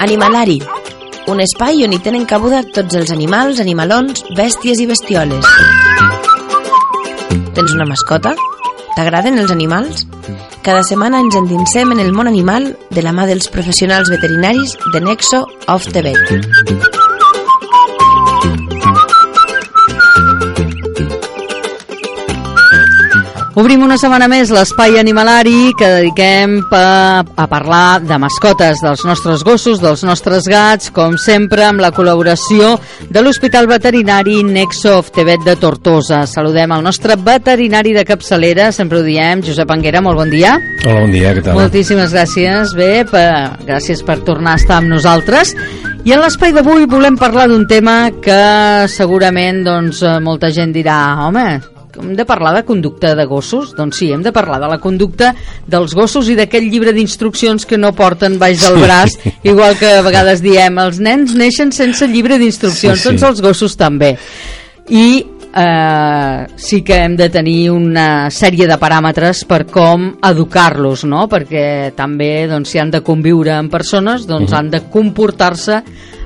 Animalari, un espai on hi tenen cabuda tots els animals, animalons, bèsties i bestioles. Tens una mascota? T'agraden els animals? Cada setmana ens endinsem en el món animal de la mà dels professionals veterinaris de Nexo Off the Vet. Obrim una setmana més l'espai animalari que dediquem a, a parlar de mascotes, dels nostres gossos, dels nostres gats, com sempre amb la col·laboració de l'Hospital Veterinari Nexo of Tebet de Tortosa. Saludem el nostre veterinari de capçalera, sempre ho diem, Josep Anguera, molt bon dia. Hola, bon dia, què tal? Moltíssimes gràcies, bé, per, gràcies per tornar a estar amb nosaltres. I en l'espai d'avui volem parlar d'un tema que segurament doncs, molta gent dirà, home, hem de parlar de conducta de gossos? Doncs sí, hem de parlar de la conducta dels gossos i d'aquell llibre d'instruccions que no porten baix del braç, sí. igual que a vegades diem, els nens neixen sense llibre d'instruccions, sí, sí. doncs els gossos també. I eh, sí que hem de tenir una sèrie de paràmetres per com educar-los, no? perquè també doncs, si han de conviure amb persones doncs, uh. -huh. han de comportar-se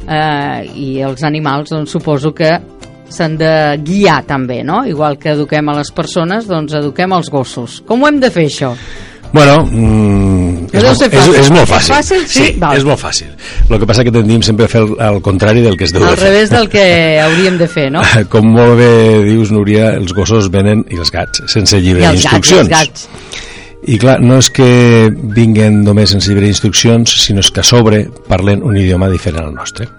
eh, i els animals doncs, suposo que s'han de guiar també, no? Igual que eduquem a les persones, doncs eduquem als gossos. Com ho hem de fer, això? Bueno, mm, és, molt, és, és molt fàcil. És fàcil? Sí, sí és molt fàcil. El que passa que tendim sempre a fer el, el contrari del que es deu Al de fer. Al revés del que hauríem de fer, no? Com molt bé dius, Núria, els gossos venen, i els gats, sense llibre d'instruccions. I els gats, I clar, no és que vinguen només sense llibre d'instruccions, sinó és que a sobre parlen un idioma diferent al nostre.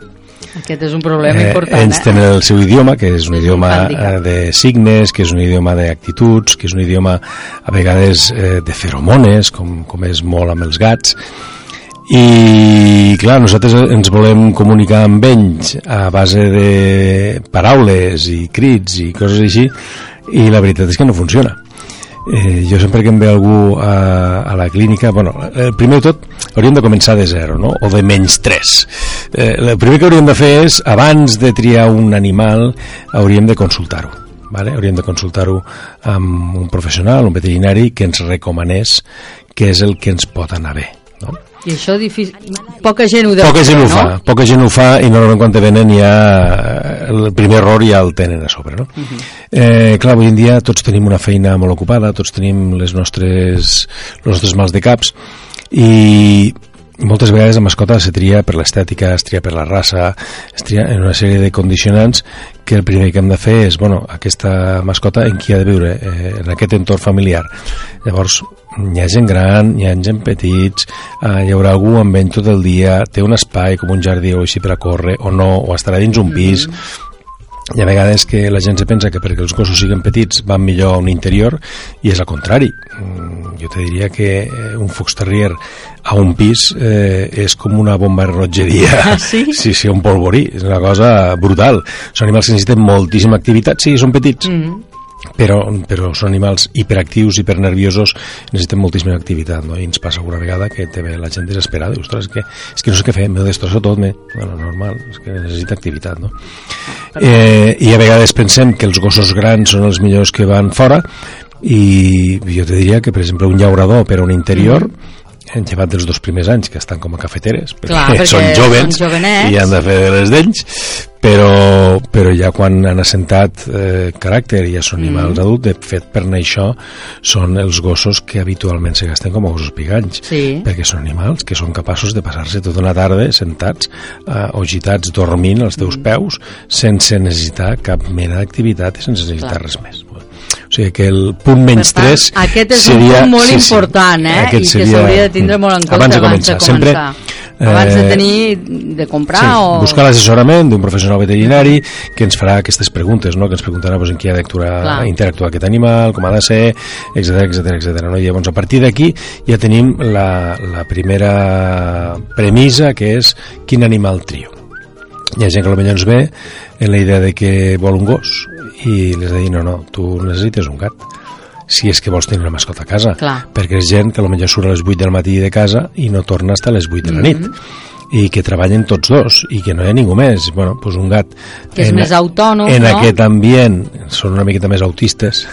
Aquest és un problema eh, important. Ells eh? tenen el seu idioma, que és un idioma un eh, de signes, que és un idioma d'actituds, que és un idioma a vegades eh, de feromones, com, com és molt amb els gats, i clar, nosaltres ens volem comunicar amb ells a base de paraules i crits i coses així i la veritat és que no funciona eh, jo sempre que em ve algú a, a la clínica, bueno, eh, primer de tot hauríem de començar de zero, no? o de menys 3. Eh, el primer que hauríem de fer és, abans de triar un animal, hauríem de consultar-ho. Vale? Hauríem de consultar-ho amb un professional, un veterinari, que ens recomanés què és el que ens pot anar bé. No? I això difícil... Poca gent ho deu poca gent ho fa, no? Poca gent ho fa i normalment quan te venen ja el primer error ja el tenen a sobre, no? Uh mhm. -huh. eh, clar, avui en dia tots tenim una feina molt ocupada, tots tenim les nostres, els nostres mals de caps i moltes vegades la mascota se tria per l'estètica, es tria per la raça, es tria en una sèrie de condicionants que el primer que hem de fer és, bueno, aquesta mascota en qui ha de viure, eh, en aquest entorn familiar. Llavors, hi ha gent gran, hi ha gent petits, eh, hi haurà algú amb ell tot el dia, té un espai com un jardí o així per a córrer, o no, o estarà dins un pis, mm -hmm hi ha vegades que la gent se pensa que perquè els gossos siguin petits van millor a un interior i és al contrari. Mm, jo te diria que eh, un fox terrier a un pis eh, és com una bomba de rellotgeria. Ah, sí? sí, sí, un polvorí, és una cosa brutal. Són animals que necessiten moltíssima activitat. Sí, són petits. Mm. -hmm però, però són animals hiperactius, hipernerviosos, necessiten moltíssima activitat, no? I ens passa alguna vegada que ve la gent desesperada, ostres, és que, és que no sé què fer, m'ho destrossa tot, me... bueno, normal, és que necessita activitat, no? Eh, I a vegades pensem que els gossos grans són els millors que van fora, i jo te diria que, per exemple, un llaurador per a un interior, mm llevat dels dos primers anys que estan com a cafeteres perquè, Clar, perquè són jovens són i han de fer les d'ells però, però ja quan han assentat eh, caràcter i ja són mm. animals adults, de fet per anar això són els gossos que habitualment se gasten com a gossos piganys sí. perquè són animals que són capaços de passar-se tota una tarda sentats eh, o gitats dormint als teus mm. peus sense necessitar cap mena d'activitat i sense necessitar Clar. res més sigui que el punt menys tant, 3 aquest és seria, un punt molt sí, important eh? i que s'hauria de tindre molt en compte abans de començar, abans de, començar. Sempre, abans de tenir de comprar sí, o... buscar l'assessorament d'un professional veterinari que ens farà aquestes preguntes no? que ens preguntarà pues, en qui ha d'interactuar aquest animal, com ha de ser etc etc etc. No? I llavors a partir d'aquí ja tenim la, la primera premissa que és quin animal trio hi ha gent que potser ens ve en la idea de que vol un gos i les de dir, no, no, tu necessites un gat si és que vols tenir una mascota a casa Clar. perquè és gent que potser surt a les 8 del matí de casa i no torna fins a les 8 de la nit mm -hmm i que treballen tots dos i que no hi ha ningú més bueno, doncs un gat que és en, més autònom en no? aquest ambient són una miqueta més autistes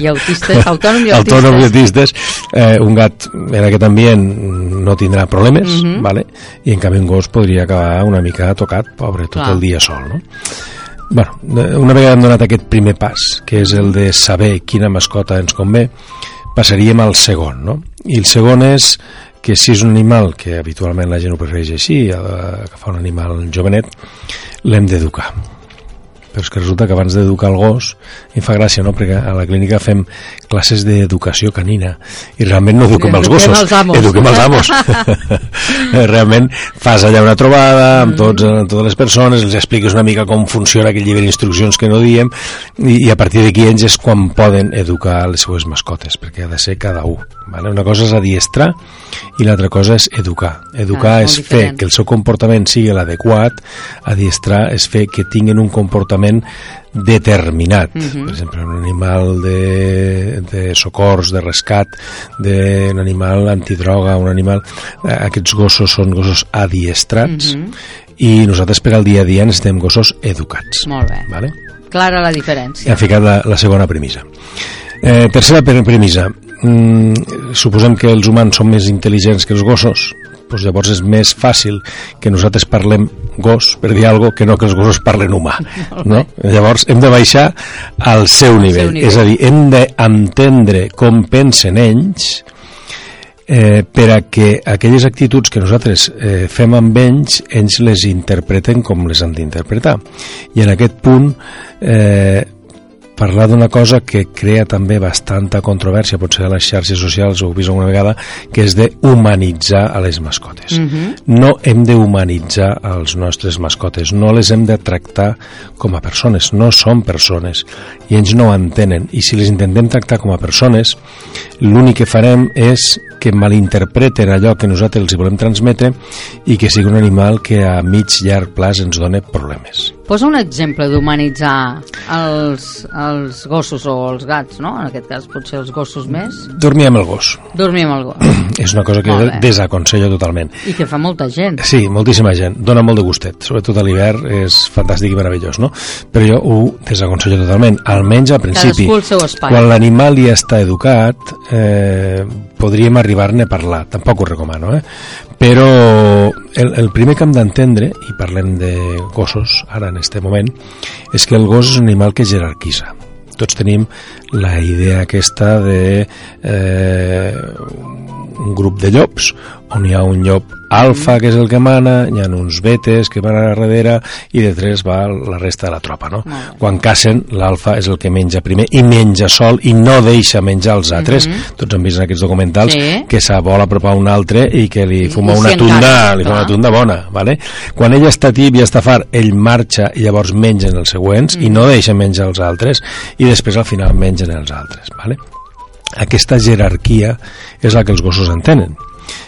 i autistes, autònom i autistes autònom i autistes eh, un gat en aquest ambient no tindrà problemes, Mhm. -hmm. vale? i en canvi un gos podria acabar una mica tocat, pobre, tot Clar. el dia sol, no? Bueno, una vegada hem donat aquest primer pas, que és el de saber quina mascota ens convé, passaríem al segon, no? I el segon és que si és un animal, que habitualment la gent ho prefereix així, eh, agafar un animal jovenet, l'hem d'educar. Però és que resulta que abans d'educar el gos, i fa gràcia, no?, perquè a la clínica fem classes d'educació canina, i realment no eduquem els gossos, els amos. eduquem els amos. realment fas allà una trobada amb, tots, amb totes les persones, els expliques una mica com funciona aquell llibre d'instruccions que no diem, i, i a partir d'aquí ells és quan poden educar les seues mascotes, perquè ha de ser cada un. Vale? Una cosa és adiestrar i l'altra cosa és educar. Educar Ah, és molt fer que el seu comportament sigui l'adequat, adiestrar és fer que tinguin un comportament determinat. Mhm. Per exemple, un animal de, de socors, de rescat, de, un animal antidroga, un animal... eh, Aquests gossos són gossos adiestrats Mhm. i nosaltres per al dia a dia necessitem gossos educats. Molt bé. Vale? Clara la diferència. han ficat la, la segona premissa. Eh, tercera pre- premissa. Mm, suposem que els humans són més intel·ligents que els gossos, doncs llavors és més fàcil que nosaltres parlem gos, per dir alguna cosa, que no que els gossos parlen humà. No? Llavors hem de baixar al seu nivell. nivell. És a dir, hem d'entendre com pensen ells eh, per a que aquelles actituds que nosaltres eh, fem amb ells, ells les interpreten com les han d'interpretar. I en aquest punt eh, parlar d'una cosa que crea també bastanta controvèrsia, potser a les xarxes socials ho heu vist alguna vegada, que és de humanitzar a les mascotes. Mhm. No hem de humanitzar als nostres mascotes, no les hem de tractar com a persones, no són persones i ells no ho entenen i si les intentem tractar com a persones l'únic que farem és que malinterpreten allò que nosaltres els volem transmetre i que sigui un animal que a mig llarg plaç ens dona problemes. Posa un exemple d'humanitzar els, els gossos o els gats, no? En aquest cas potser els gossos més. Dormir amb el gos. Dormir amb el gos. És una cosa que jo desaconsello totalment. I que fa molta gent. Sí, moltíssima gent. Dóna molt de gustet. Sobretot a l'hivern és fantàstic i meravellós, no? Però jo ho desaconsello totalment. Almenys al principi. Cadascú el seu espai. Quan l'animal ja està educat, eh, podríem arribar-ne a parlar. Tampoc ho recomano, eh? Però el, el primer que hem d'entendre, i parlem de gossos ara en este moment, és que el gos és un animal que jerarquitza. Tots tenim la idea aquesta de eh, un grup de llops on hi ha un llop alfa que és el que mana, hi ha uns betes que van a darrere i de tres va la resta de la tropa no? Quan cacen l'alfa és el que menja primer i menja sol i no deixa menjar els altres tots han vist en aquests documentals Sí. que se vol apropar a un altre i que li fuma i una tunda li clar. una tunda bona vale? quan ell està tip i està fart ell marxa i llavors mengen els següents i no deixa menjar els altres i després al final mengen els altres vale? aquesta jerarquia és la que els gossos entenen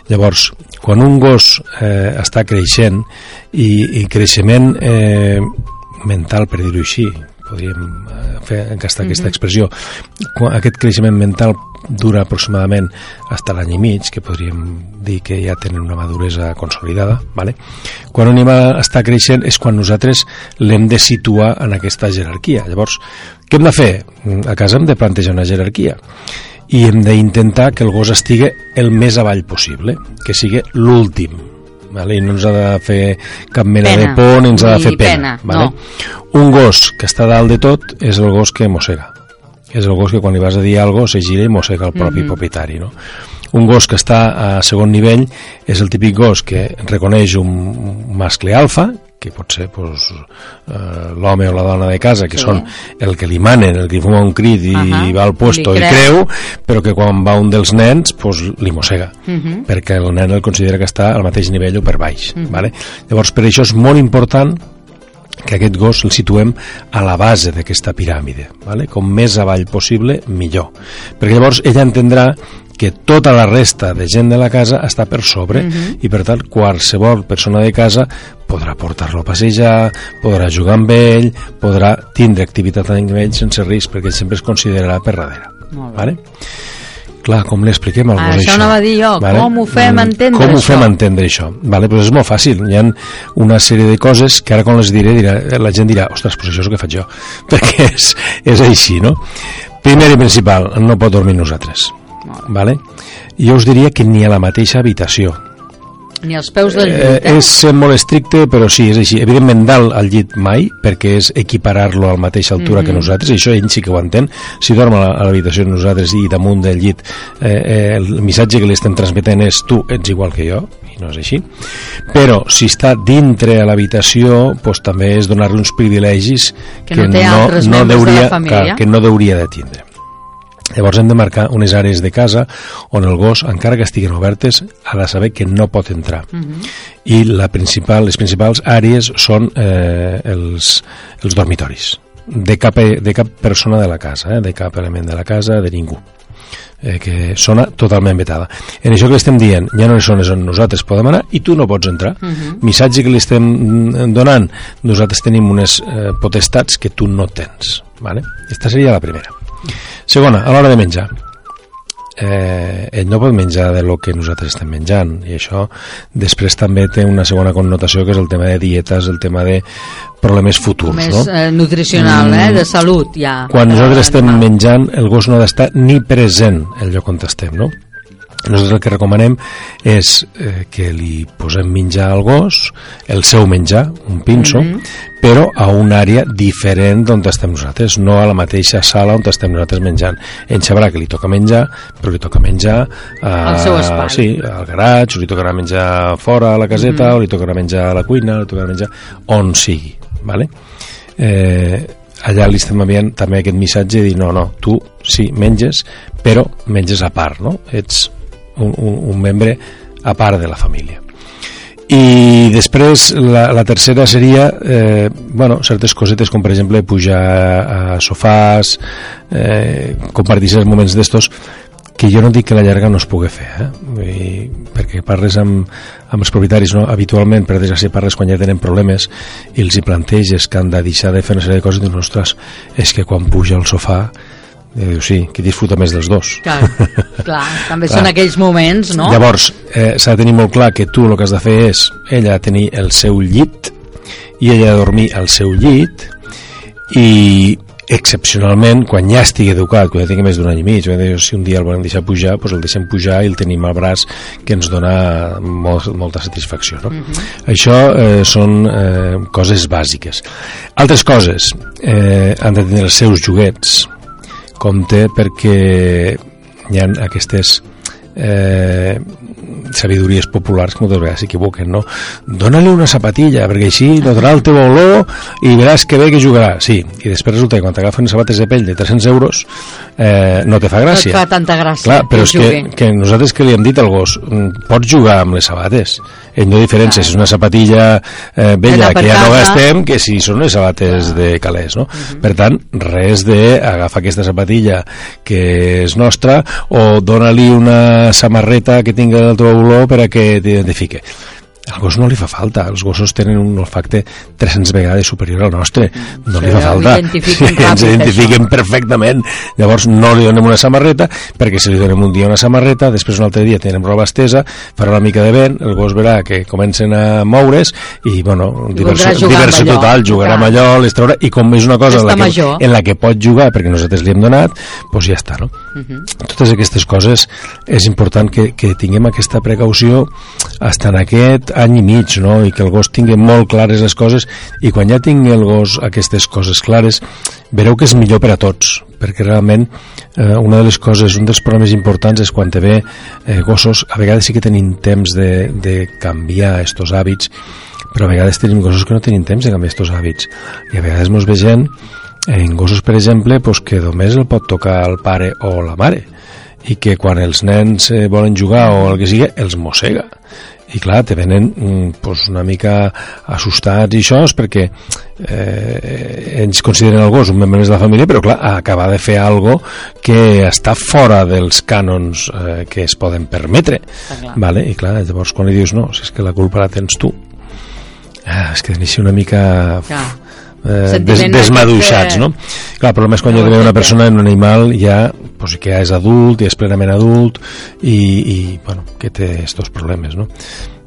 llavors quan un gos eh, està creixent i, i creixement eh, mental per dir-ho així podríem eh, fer aquesta, aquesta expressió quan aquest creixement mental dura aproximadament fins l'any i mig que podríem dir que ja tenen una maduresa consolidada vale? quan un animal està creixent és quan nosaltres l'hem de situar en aquesta jerarquia llavors, què hem de fer? a casa hem de plantejar una jerarquia i hem d'intentar que el gos estigui el més avall possible, que sigui l'últim vale? i no ens ha de fer cap mena Pena. de por ni ens ha de fer pena, pena, vale? un gos que està dalt de tot és el gos que mossega és el gos que quan li vas a dir alguna cosa se gira i mossega el propi propietari no? un gos que està a segon nivell és el típic gos que reconeix un mascle alfa que pot ser pues, eh, l'home o la dona de casa, que Sí. són el que li manen, el que fuma un crit i Ahà, va al puesto i creu. però que quan va un dels nens pues, li mossega, Mhm. perquè el nen el considera que està al mateix nivell o per baix. vale? Llavors, per això és molt important que aquest gos el situem a la base d'aquesta piràmide, vale? com més avall possible, millor. Perquè llavors ella entendrà que tota la resta de gent de la casa està per sobre i per tant qualsevol persona de casa podrà portar-lo a passejar, podrà jugar amb ell, podrà tindre activitat amb ell sense risc perquè sempre es considerarà per darrere. Vale? Clar, com li expliquem al Ah, gos això això? anava a dir jo, com ho fem Mm, entendre Com ho això? fem entendre això? Vale, pues és molt fàcil. Hi ha una sèrie de coses que ara quan les diré, dirà, la gent dirà, ostres, pues això és el que faig jo. Perquè és, és així, no? Primer i principal, no pot dormir nosaltres. Vale? jo us diria que ni a la mateixa habitació Ni als peus del eh, llit, eh? és ser molt estricte però sí, és així, evidentment dalt al llit mai perquè és equiparar-lo a la mateixa altura mm -hmm. que nosaltres, i això ell sí que ho entén si dorm a l'habitació de nosaltres i damunt del llit eh, eh, el missatge que li estem transmetent és tu ets igual que jo i no és així però si està dintre a l'habitació pues, també és donar-li uns privilegis Que no altres no de la deuria, família. clar, que no deuria de tindre Llavors hem de marcar unes àrees de casa on el gos, encara que estiguin obertes, ha de saber que no pot entrar. I la principal, les principals àrees són eh, els, els dormitoris de cap, de cap persona de la casa, eh, de cap element de la casa, de ningú eh, que sona totalment vetada. En això que li estem dient, hi ha unes zones on nosaltres podem anar i tu no pots entrar. Uh -huh. Missatge que li estem mm, donant, nosaltres tenim unes eh, potestats que tu no tens. Vale? Esta seria la primera. Segona, a l'hora de menjar. Eh, ell no pot menjar de lo que nosaltres estem menjant i això després també té una segona connotació que és el tema de dietes, el tema de problemes futurs, Més no? eh, nutricional, eh? De salut, ja. quan nosaltres estem l'animal. menjant el gos no ha d'estar ni present el lloc on estem no? nosaltres el que recomanem és eh, que li posem menjar al gos el seu menjar, un pinso Mhm. Però a una àrea diferent d'on estem nosaltres, no a la mateixa sala on estem nosaltres menjant ell sabrà que li toca menjar, però li toca menjar a, Al seu espai. sí, al garatge, o li tocarà menjar fora a la caseta, Mhm. o li tocarà menjar a la cuina, o li tocarà menjar on sigui, vale? eh, allà li estem enviant també aquest missatge de dir no, no, tu sí, menges però menges a part no? ets un, un, un membre a part de la família i després la, la tercera seria eh, bueno, certes cosetes com per exemple pujar a sofàs eh, compartir certs moments d'estos que jo no dic que la llarga no es pugui fer eh? I, perquè parles amb, amb els propietaris no? habitualment per desgràcia parles quan ja tenen problemes i els hi planteges que han de deixar de fer una sèrie de coses i dius, ostres, és que quan puja al sofà i diu, sí, qui disfruta més dels dos Clar, clar, també Clar. són aquells moments, no? Llavors, eh, s'ha de tenir molt clar que tu el que has de fer és ella tenir el seu llit i ella dormir al seu llit i excepcionalment, quan ja estigui educat, quan ja tingui més d'un any i mig, eh, si un dia el volem deixar pujar, doncs el deixem pujar i el tenim al braç, que ens dona molt, molta satisfacció. No? Això eh, són eh, coses bàsiques. Altres coses, eh, han de tenir els seus joguets, compte perquè hi ha aquestes eh, sabidories populars que moltes vegades s'equivoquen, no? Dóna-li una sapatilla, perquè així notarà el teu olor i veràs que bé que jugarà. Sí, i després resulta que quan t'agafen sabates de pell de 300 euros eh, no te fa No et gràcia. fa tanta gràcia. Clar, però que és que, que nosaltres que li hem dit al gos mm, pots jugar amb les sabates ell no diferència si és una sapatilla eh, vella que ja no gastem que si són les sabates de calés no? per tant, res d'agafar aquesta sapatilla que és nostra o dona-li una samarreta que tingui el teu olor per a que t'identifique al gos no li fa falta, els gossos tenen un olfacte 300 vegades superior al nostre no Sí, li fa falta ens ràpid, identifiquen això. perfectament llavors no li donem una samarreta perquè si li donem un dia una samarreta després un altre dia tenen roba estesa farà una mica de vent, el gos verà que comencen a moure's i bueno, diversió, diversió total, jugarà amb allò les traurà, i com és una cosa en la, que, major. en la que pot jugar perquè nosaltres li hem donat doncs ja està, no? Mhm. totes aquestes coses és important que, que tinguem aquesta precaució hasta en aquest any i mig no? i que el gos tingui molt clares les coses i quan ja tingui el gos aquestes coses clares veureu que és millor per a tots perquè realment eh, una de les coses, un dels problemes importants és quan te ve eh, gossos, a vegades sí que tenim temps de, de canviar estos hàbits però a vegades tenim gossos que no tenim temps de canviar estos hàbits. I a vegades mos ve gent en gossos, per exemple, pues, que només el pot tocar el pare o la mare i que quan els nens eh, volen jugar o el que sigui, els mossega i clar, te venen mm, pues, una mica assustats i això és perquè eh, ells consideren el gos un membre més de la família però clar, acaba de fer algo que està fora dels cànons eh, que es poden permetre clar. vale? i clar, llavors quan li dius no, si és que la culpa la tens tu ah, és que deixa una mica Clar. Eh, des, desmaduixats, no? Clar, el problema és quan No ja una persona en un animal ja, pues, que ja és adult, ja és plenament adult i, i bueno, que té estos problemes, no?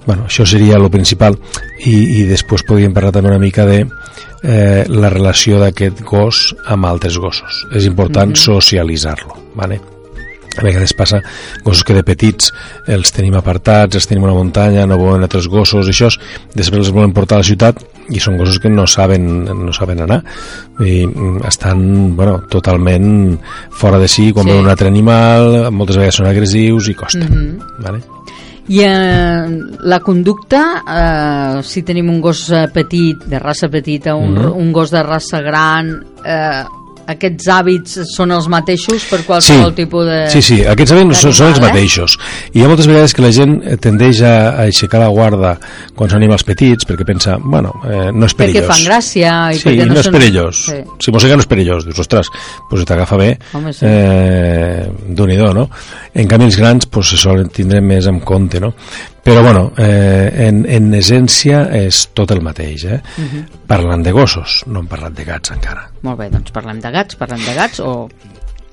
Bueno, això seria lo principal i, i després podríem parlar també una mica de eh, la relació d'aquest gos amb altres gossos. És important socialitzar-lo, ¿vale? a vegades passa gossos que de petits els tenim apartats, els tenim a una muntanya no volen altres gossos, i això després els volen portar a la ciutat i són gossos que no saben, no saben anar i mm, estan bueno, totalment fora de si quan Sí. veuen un altre animal moltes vegades són agressius i costa mm. -hmm. vale? I eh, la conducta, eh, si tenim un gos eh, petit, de raça petita, un, Mhm. un gos de raça gran, eh, aquests hàbits són els mateixos per qualsevol tipus de... Sí, sí, aquests hàbits són, són els eh? mateixos. I hi ha moltes vegades que la gent eh, tendeix a, a aixecar la guarda quan són animals petits perquè pensa, bueno, eh, no és Perquè perillós. fan gràcia i sí, perquè no, no, és són... perillós. Sí. Si mossega no és perillós. Dius, ostres, pues t'agafa bé, Home, sí. eh, d'un i no? En canvi, els grans pues, se solen tindre més en compte, no? Però, bueno, eh, en, en essència és tot el mateix, eh? Uh Mhm. -huh. Parlant de gossos, no hem parlat de gats encara. Molt bé, doncs parlem de gats, parlem de gats o...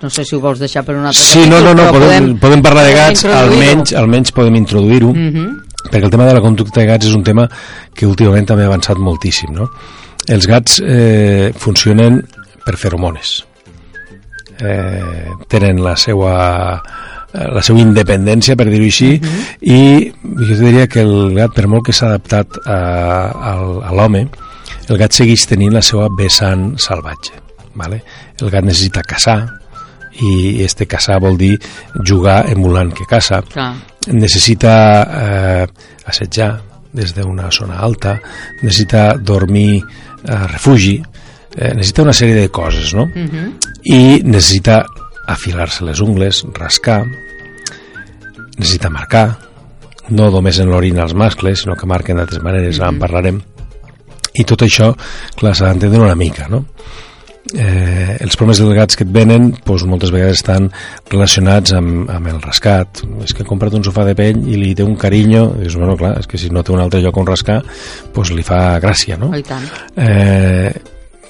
No sé si ho vols deixar per un altre Sí, no, no, no, però podem, podem parlar de gats, almenys, almenys podem introduir-ho, Mhm. perquè el tema de la conducta de gats és un tema que últimament també ha avançat moltíssim, no? Els gats eh, funcionen per feromones. Eh, tenen la seva la seva independència, per dir-ho així, i jo diria que el gat, per molt que s'ha adaptat a, a, a l'home, el gat segueix tenint la seva vessant salvatge. Vale? El gat necessita caçar, i este caçar vol dir jugar emulant que caça Clar. necessita eh, assetjar des d'una zona alta, necessita dormir a refugi, eh, necessita una sèrie de coses, no? Mhm. I necessita afilar-se les ungles, rascar, necessita marcar, no només en l'orina els mascles, sinó que marquen d'altres maneres, ara en parlarem. I tot això, clar, s'ha d'entendre una mica, no? eh, els problemes dels gats que et venen doncs, moltes vegades estan relacionats amb, amb el rascat és que he comprat un sofà de pell i li té un carinyo i dius, bueno, clar, és que si no té un altre lloc on rascar doncs li fa gràcia no? Oh, I tant. eh,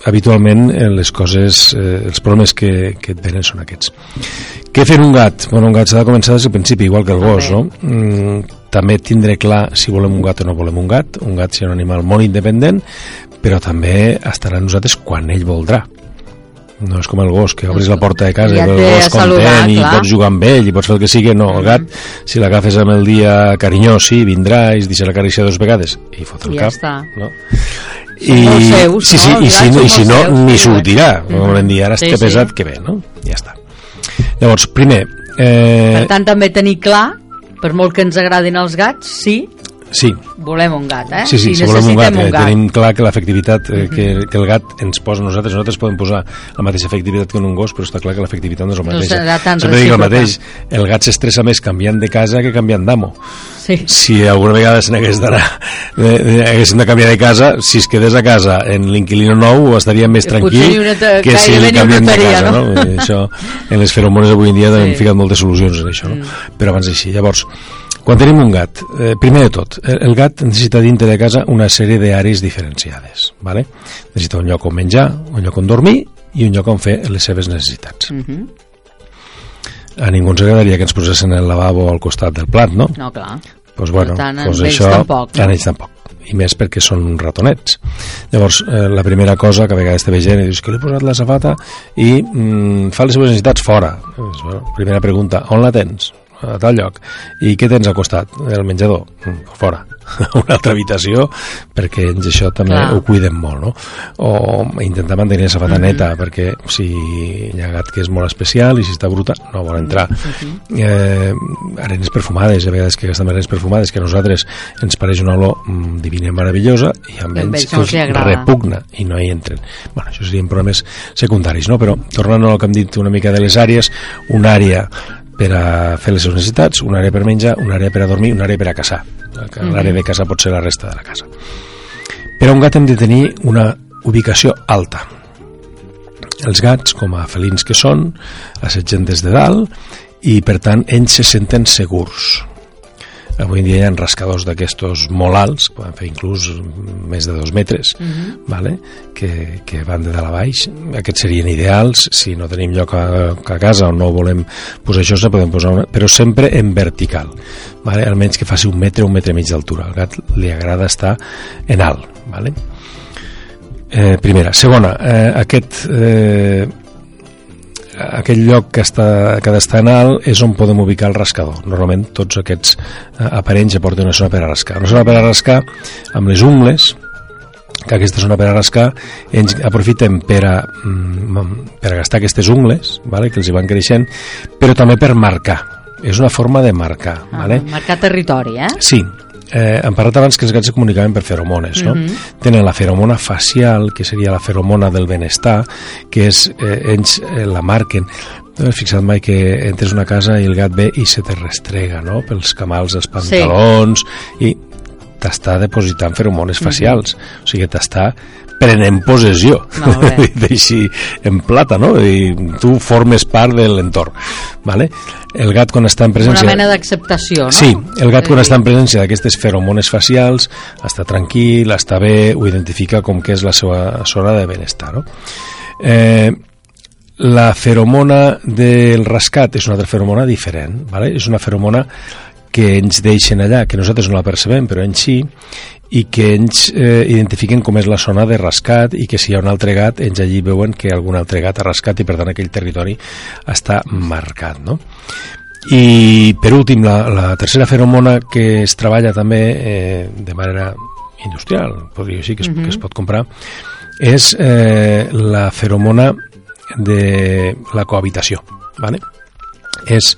habitualment eh, les coses, eh, els problemes que, que et venen són aquests. Què fer un gat? Bueno, un gat s'ha de començar des del principi, igual que el gos, no? Mm, també tindre clar si volem un gat o no volem un gat. Un gat serà un animal molt independent, però també estarà amb nosaltres quan ell voldrà. No és com el gos, que obris la porta de casa Ja i el gos a saludar, content i clar. pots jugar amb ell i pots fer el que sigui. No, el gat, si l'agafes amb el dia carinyós, sí, vindrà i es deixarà acariciar dues vegades i fot el I ja cap. està. No? Molt seus, sí, sí, no? i si, no, i si no, seus, ni sortirà. Com volem dir, ara Sí, sí, que sí. pesat que bé, no? Ja està. Llavors, primer, eh, Per tant, també tenir clar, per molt que ens agradin els gats, sí, sí, volem un gat, eh? Sí, sí, si volem un gat, necessitem eh, tenim clar que l'efectivitat eh, que, que el gat ens posa a nosaltres, nosaltres podem posar la mateixa efectivitat que en un gos, però està clar que l'efectivitat no és la No mateixa. serà tan Sempre dic el mateix, el gat s'estressa més canviant de casa que canviant d'amo. Sí. Si alguna vegada se n'hagués d'anar, eh, eh, haguéssim de canviar de casa, si es quedés a casa en l'inquilino nou, estaria més tranquil que si ni canviem de casa, no? no? Eh, Això, en les feromones avui en dia Sí. hem ficat moltes solucions en això, no? Però abans així. Llavors, quan tenim un gat, eh, primer de tot, el, gat necessita dintre de casa una sèrie d'àrees diferenciades. ¿vale? Necessita un lloc on menjar, un lloc on dormir i un lloc on fer les seves necessitats. Mhm. A ningú ens agradaria que ens posessin el lavabo al costat del plat, no? No, clar. pues bueno, Per tant, pues això, tampoc, no? En ells tampoc. I més perquè són ratonets. Llavors, eh, la primera cosa que a vegades te ve gent i dius que li he posat la safata i mm, fa les seves necessitats fora. Dius, bueno, primera pregunta, on la tens? A tal lloc. I què tens al costat? El menjador? Mm, fora. una altra habitació perquè ells això també Clar. ho cuiden molt no? o intentar mantenir la safata neta perquè si hi ha gat que és molt especial i si està bruta no vol entrar eh, arenes perfumades a vegades que gasten arenes perfumades que a nosaltres ens pareix una olor mm, divina i meravellosa i amb ells agrada. repugna i no hi entren bueno, això serien problemes secundaris no? però tornant al que hem dit una mica de les àrees una àrea per a fer les seves necessitats, una àrea per menjar, una àrea per a dormir, una àrea per a caçar. L'àrea de caçar pot ser la resta de la casa. Però un gat hem de tenir una ubicació alta. Els gats, com a felins que són, assetgen des de dalt i, per tant, ells se senten segurs. Avui en dia hi ha rascadors d'aquestos molt alts, poden fer inclús més de dos metres, vale? que, que van de dalt a baix. Aquests serien ideals, si no tenim lloc a, a casa o no volem posar això, se podem posar una, però sempre en vertical, vale? almenys que faci un metre, un metre i mig d'altura. Al gat li agrada estar en alt. Vale? Eh, primera. Segona, eh, aquest... Eh, aquell lloc que, està, que ha d'estar en alt és on podem ubicar el rascador. Normalment tots aquests eh, aparells ja porten una zona per a rascar. Una zona per a rascar amb les ungles, que aquesta zona per a rascar ens aprofitem per a, mm, per a gastar aquestes ungles vale, que els hi van creixent però també per marcar és una forma de marcar Ah, vale? Marcar territori, eh? Sí, eh, hem parlat abans que els gats se comunicaven per feromones, no? Mhm. Tenen la feromona facial, que seria la feromona del benestar, que és, eh, ells eh, la marquen. No has fixat mai que entres una casa i el gat ve i se te restrega, no?, pels camals dels pantalons, i t'està depositant feromones facials, o sigui, t'està prenent possessió, dit així en plata, no? I tu formes part de l'entorn, vale? El gat quan està en presència... Una mena d'acceptació, no? Sí, el gat quan està en presència d'aquestes feromones facials està tranquil, està bé, ho identifica com que és la seva zona de benestar. No? Eh, la feromona del rascat és una altra feromona diferent, vale? és una feromona que ens deixen allà, que nosaltres no la percebem, però en sí, i que ens eh, identifiquen com és la zona de rascat i que si hi ha un altre gat, ells allí veuen que algun altre gat ha rascat i per tant aquell territori està marcat. No? I per últim, la, la tercera feromona que es treballa també eh, de manera industrial, podria dir que es, que es pot comprar, és eh, la feromona de la cohabitació. ¿vale? És,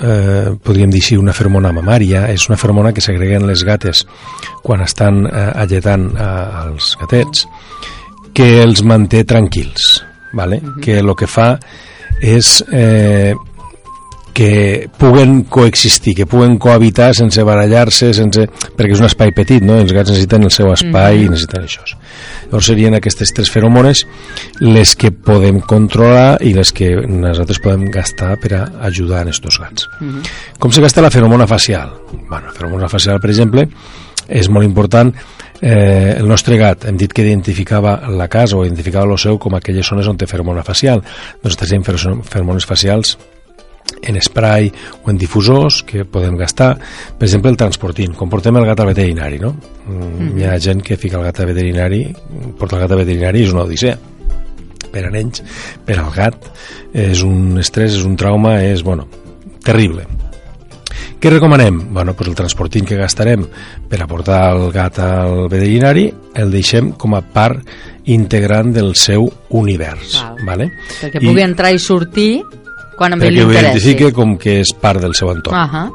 eh, podríem dir així, una feromona mamària, és una feromona que segreguen les gates quan estan eh, alletant eh, els gatets, que els manté tranquils, ¿vale? que el que fa és eh, que puguen coexistir, que puguen cohabitar sense barallar-se, sense... perquè és un espai petit, no? els gats necessiten el seu espai i necessiten això. Llavors serien aquestes tres feromones les que podem controlar i les que nosaltres podem gastar per a ajudar en estos gats. Com se gasta la feromona facial? Bueno, la feromona facial, per exemple, és molt important eh, el nostre gat, hem dit que identificava la casa o identificava el seu com aquelles zones on té feromona facial doncs tenim fer- feromones facials en spray o en difusors que podem gastar, per exemple el transportint quan portem el gat al veterinari no? mm, hi ha gent que fica el gat al veterinari porta el gat al veterinari i és una odissea per a nens, per al gat és un estrès, és un trauma és, bueno, terrible què recomanem? Bueno, pues el transportint que gastarem per a portar el gat al veterinari el deixem com a part integrant del seu univers. Val. Vale? Perquè pugui entrar i sortir quan a mi li perquè ho interessi. identifique com que és part del seu entorn. Ahà.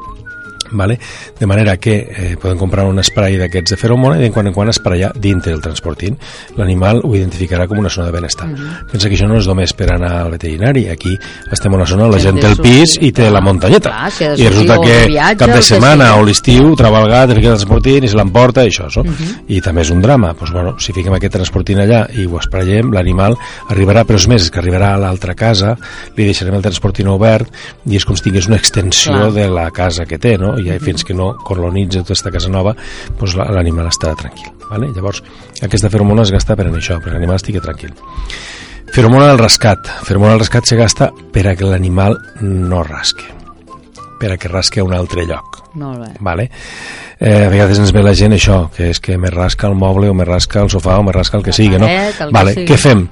Vale? De manera que eh, podem comprar un spray d'aquests de feromona i de quan en quan esprayar dintre del transportint. L'animal ho identificarà com una zona de benestar. Mhm. Pensa que això no és només per anar al veterinari. Aquí estem en una zona on la gent té el pis i té la muntanyeta. Clar, si I resulta que viatge, cap de setmana o l'estiu troba el transportint i se l'emporta i això. So? Mhm. I també és un drama. Pues, bueno, si fiquem aquest transportint allà i ho esprayem, l'animal arribarà, però és més, és que arribarà a l'altra casa, li deixarem el transportint obert i és com si tingués una extensió Clar. De la casa que té, no? I fins que no colonitza tota aquesta casa nova, doncs la- l'animal estarà tranquil. Vale? Llavors, aquesta feromona es gasta per en això, perquè l'animal estigui tranquil. Feromona del rescat. Feromona del rescat se gasta per a que l'animal no rasque, per a que rasque a un altre lloc. Molt bé. Vale? Eh, a vegades ens ve la gent això, que és que me rasca el moble o me rasca el sofà o me rasca el que La sigui, no? paret, vale, sigui. què fem?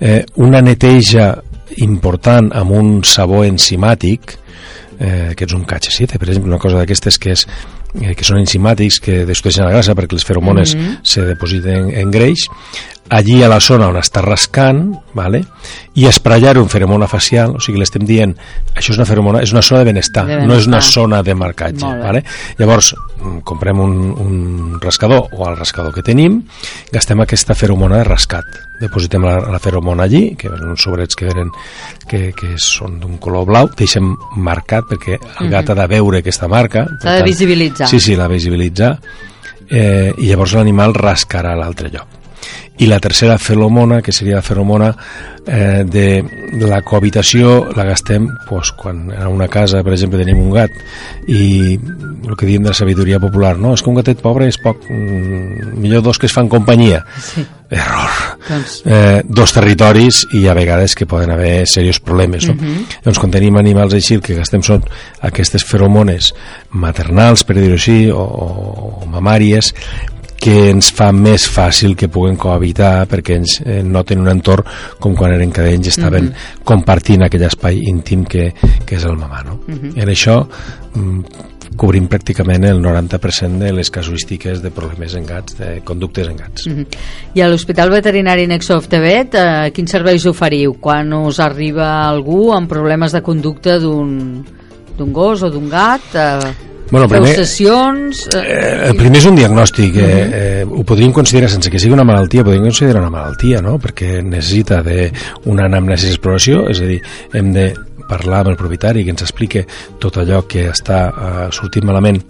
Eh, una neteja important amb un sabó enzimàtic eh, que és un KH7, per exemple, una cosa d'aquestes que és eh, que són enzimàtics que destrueixen la grasa perquè les feromones Mhm. se depositen en greix allí a la zona on està rascant vale? i esprallar un feromona facial o sigui, l'estem dient això és una feromona, és una zona de benestar, De no és una benestar. zona de marcatge vale? llavors mm, comprem un, un rascador o el rascador que tenim gastem aquesta feromona de rascat depositem la, la feromona allí que són uns sobrets que venen que, que són d'un color blau deixem marcat perquè el gat ha de veure aquesta marca Mhm. S'ha de tant- visibilitzar. sí, sí, la visibilitzar eh, i llavors l'animal rascarà a l'altre lloc i la tercera feromona, que seria la feromona eh, de la cohabitació, la gastem pues, quan a una casa, per exemple, tenim un gat i el que diem de la sabidoria popular, no, és que un gatet pobre és poc, mm, millor dos que es fan companyia. Sí. Error. Doncs, Eh, dos territoris i a vegades que poden haver serios problemes no? doncs quan tenim animals així el que gastem són aquestes feromones maternals per dir-ho així o, o mamàries que ens fa més fàcil que puguen cohabitar perquè ens eh, noten un entorn com quan eren cadells i estaven mm -hmm. compartint aquell espai íntim que, que és el mamà no? Mm -hmm. en això mm, cobrim pràcticament el 90% de les casuístiques de problemes en gats, de conductes en gats. Mm -hmm. I a l'Hospital Veterinari Nexo of Tibet, eh, quins serveis oferiu quan us arriba algú amb problemes de conducta d'un gos o d'un gat? Eh... Bueno, primer, sessions... Eh, eh, el primer és un diagnòstic. Uh -huh. eh, eh, ho podríem considerar, sense que sigui una malaltia, podríem considerar una malaltia, no? Perquè necessita d'una anamnesi d'exploració, és a dir, hem de parlar amb el propietari que ens explique tot allò que està eh, sortint malament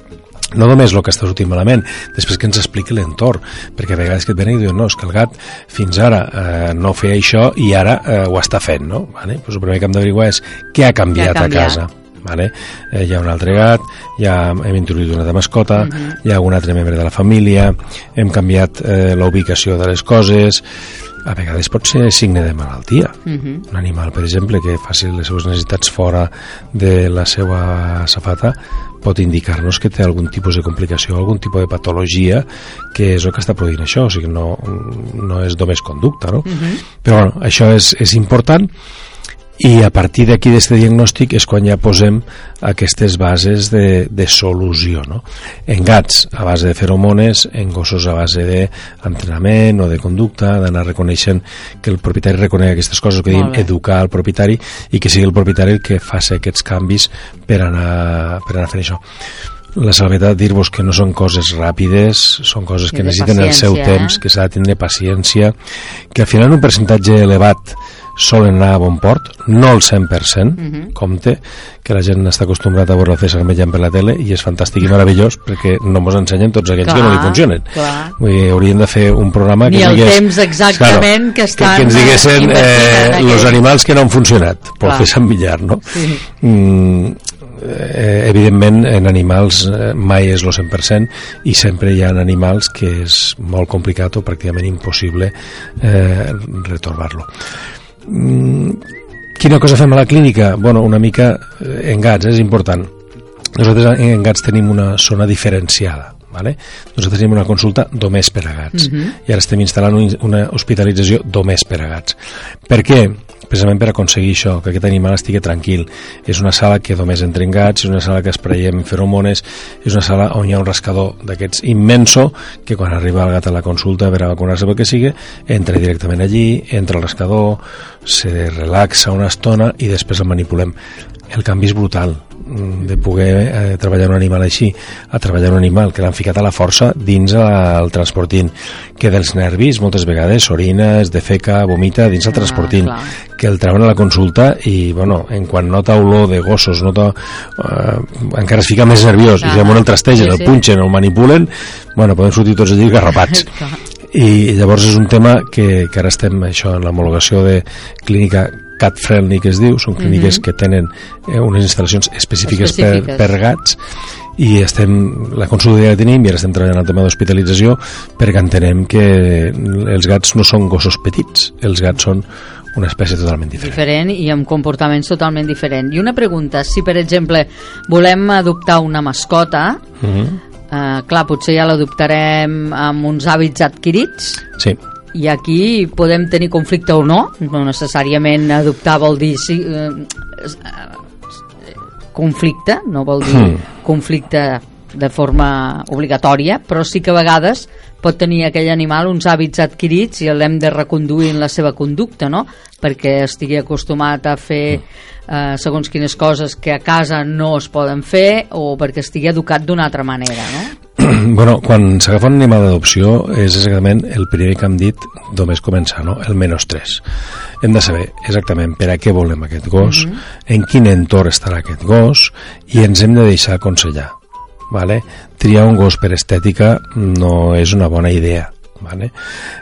no només el que està sortint malament, després que ens expliqui l'entorn, perquè a vegades que et venen i diuen no, és que el gat fins ara eh, no feia això i ara eh, ho està fent, no? Vale? Pues el primer que hem d'averiguar és què ha canviat, què ha canviat? a casa vale? eh, hi ha un altre gat, ja hem introduït una altra mascota, uh mhm. -huh. hi ha un altre membre de la família, hem canviat eh, la ubicació de les coses, a vegades pot ser signe de malaltia. Uh mhm. -huh. Un animal, per exemple, que faci les seves necessitats fora de la seva safata pot indicar-nos que té algun tipus de complicació, algun tipus de patologia que és el que està produint això, o sigui, no, no és només conducta, no? Uh mhm. -huh. Però bueno, això és, és important i a partir d'aquí d'aquest diagnòstic és quan ja posem aquestes bases de, de solució no? en gats a base de feromones en gossos a base d'entrenament o de conducta, d'anar reconeixent que el propietari reconegui aquestes coses que diem educar el propietari i que sigui el propietari el que faci aquests canvis per anar, per anar fent això la salvetat dir-vos que no són coses ràpides, són coses que necessiten el seu eh? temps, que s'ha de tindre paciència, que al final un percentatge elevat solen anar a bon port, no el 100%, uh -huh. compte, que la gent està acostumbrat a veure el César menjant per la tele i és fantàstic i meravellós perquè no mos ensenyen tots aquells clar, que no li funcionen. Clar. Vull dir, hauríem de fer un programa que Ni el digués, temps exactament claro, que estan que, que ens diguessin eh, els animals que no han funcionat fer Sant Villar, no? Sí. Mm, eh, evidentment en animals eh, mai és el 100% i sempre hi ha animals que és molt complicat o pràcticament impossible eh, retorbar-lo Mm, quina cosa fem a la clínica? Bueno, una mica eh, en gats, eh, és important. Nosaltres en gats tenim una zona diferenciada. Vale? Nosaltres tenim una consulta només per a gats uh mhm. -huh. i ara estem instal·lant una hospitalització només per a gats. Per què? Precisament per aconseguir això, que aquest animal estigui tranquil. És una sala que només entren gats, és una sala que es preiem feromones, és una sala on hi ha un rascador d'aquests immenso que quan arriba el gat a la consulta a vacunar-se pel que sigui, entra directament allí, entra al rascador, se relaxa una estona i després el manipulem. El canvi és brutal de poder eh, treballar un animal així a treballar un animal que l'han ficat a la força dins el transportint que dels nervis moltes vegades orina, es defeca, vomita dins el ah, transportint clar. que el treuen a la consulta i bueno, en quan nota olor de gossos nota, eh, encara es fica més nerviós clar. i llavors el trastegen, sí, sí. el punxen el manipulen, bueno, poden sortir tots allí garrapats i llavors és un tema que, que ara estem això en l'homologació de clínica cat friendly que es diu, són clíniques mm -hmm. que tenen eh, unes instal·lacions específiques, específiques. Per, per gats i estem, la consulta ja la tenim i ara estem treballant el tema d'hospitalització perquè entenem que els gats no són gossos petits, els gats són una espècie totalment diferent. Diferent i amb comportaments totalment diferents. I una pregunta, si per exemple volem adoptar una mascota, mhm. -huh. eh, clar, potser ja l'adoptarem amb uns hàbits adquirits, sí i aquí podem tenir conflicte o no, no necessàriament adoptar vol dir sí, eh, eh, conflicte, no vol dir hmm. conflicte de forma obligatòria, però sí que a vegades pot tenir aquell animal uns hàbits adquirits i l'hem de reconduir en la seva conducta, no? perquè estigui acostumat a fer eh, segons quines coses que a casa no es poden fer o perquè estigui educat d'una altra manera, no? bueno, quan s'agafa un animal d'adopció és exactament el primer que hem dit només començar, no? el menys 3 hem de saber exactament per a què volem aquest gos, mm -hmm. en quin entorn estarà aquest gos i ens hem de deixar aconsellar vale? triar un gos per estètica no és una bona idea Vale?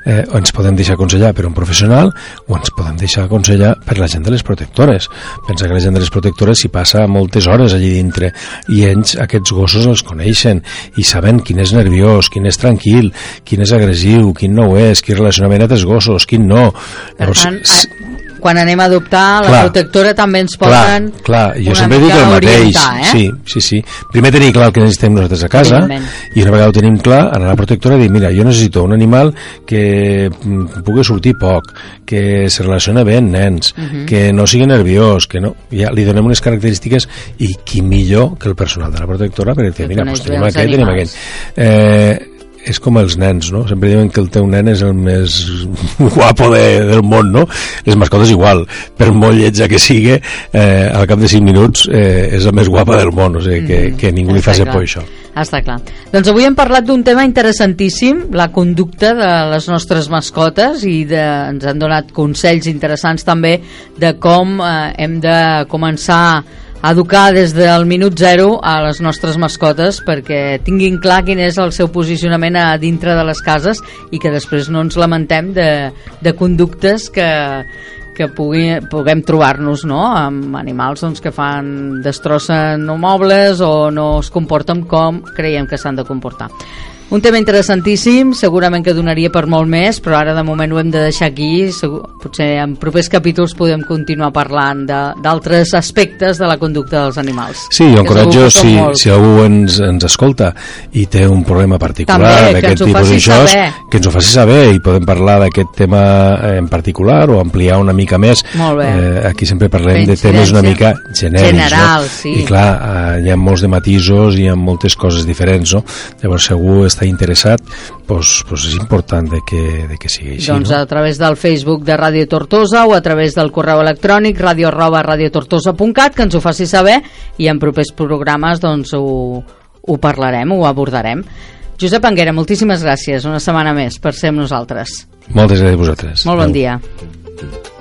Eh, ens podem deixar aconsellar per un professional o ens podem deixar aconsellar per la gent de les protectores pensa que la gent de les protectores s'hi passa moltes hores allí dintre i ells aquests gossos els coneixen i saben quin és nerviós, quin és tranquil quin és agressiu, quin no ho és quin relacionament amb els gossos, quin no per Llavors, tant, quan anem a adoptar la Clar. protectora també ens Clar, poden clar, jo sempre dic el mateix. orientar, eh? Sí, sí, sí. Primer tenir clar el que necessitem nosaltres a casa i una vegada ho tenim clar, anar a la protectora i dir, mira, jo necessito un animal que mm, pugui sortir poc, que se relaciona bé amb nens, Mhm. que no sigui nerviós, que no... Ja li donem unes característiques i qui millor que el personal de la protectora per dir, Que mira, bé tenim aquest, tenim aquell. Eh, és com els nens, no? Sempre diuen que el teu nen és el més guapo de, del món, no? Les mascotes igual, per molt lletja que sigui, eh, al cap de 5 minuts eh, és la més guapa del món, o sigui, que, que ningú li faci por això. Està clar. Doncs avui hem parlat d'un tema interessantíssim, la conducta de les nostres mascotes i de, ens han donat consells interessants també de com eh, hem de començar a educar des del minut zero a les nostres mascotes perquè tinguin clar quin és el seu posicionament a dintre de les cases i que després no ens lamentem de, de conductes que, que pugui, puguem trobar-nos no? amb animals doncs, que fan destrossen mobles o no es comporten com creiem que s'han de comportar. Un tema interessantíssim, segurament que donaria per molt més, però ara de moment ho hem de deixar aquí. Segur, potser en propers capítols podem continuar parlant de- d'altres aspectes de la conducta dels animals. Sí, jo encoratjo, segur si, si algú ens, ens escolta i té un problema particular d'aquest tipus d'això, que ens ho faci saber i podem parlar d'aquest tema en particular o ampliar una mica més. Eh, aquí sempre parlem de temes una mica genèrics. General, no? sí. I clar, eh, hi ha molts de matisos i hi ha moltes coses diferents, no? Llavors, algú està interessat, doncs, doncs és important de que, de que sigui així, doncs no? a través del Facebook de Ràdio Tortosa o a través del correu electrònic radio arroba radiotortosa.cat que ens ho faci saber i en propers programes doncs ho, ho parlarem, ho abordarem. Josep Anguera, moltíssimes gràcies una setmana més per ser amb nosaltres. Moltes gràcies a vosaltres. Molt bon Adéu. dia.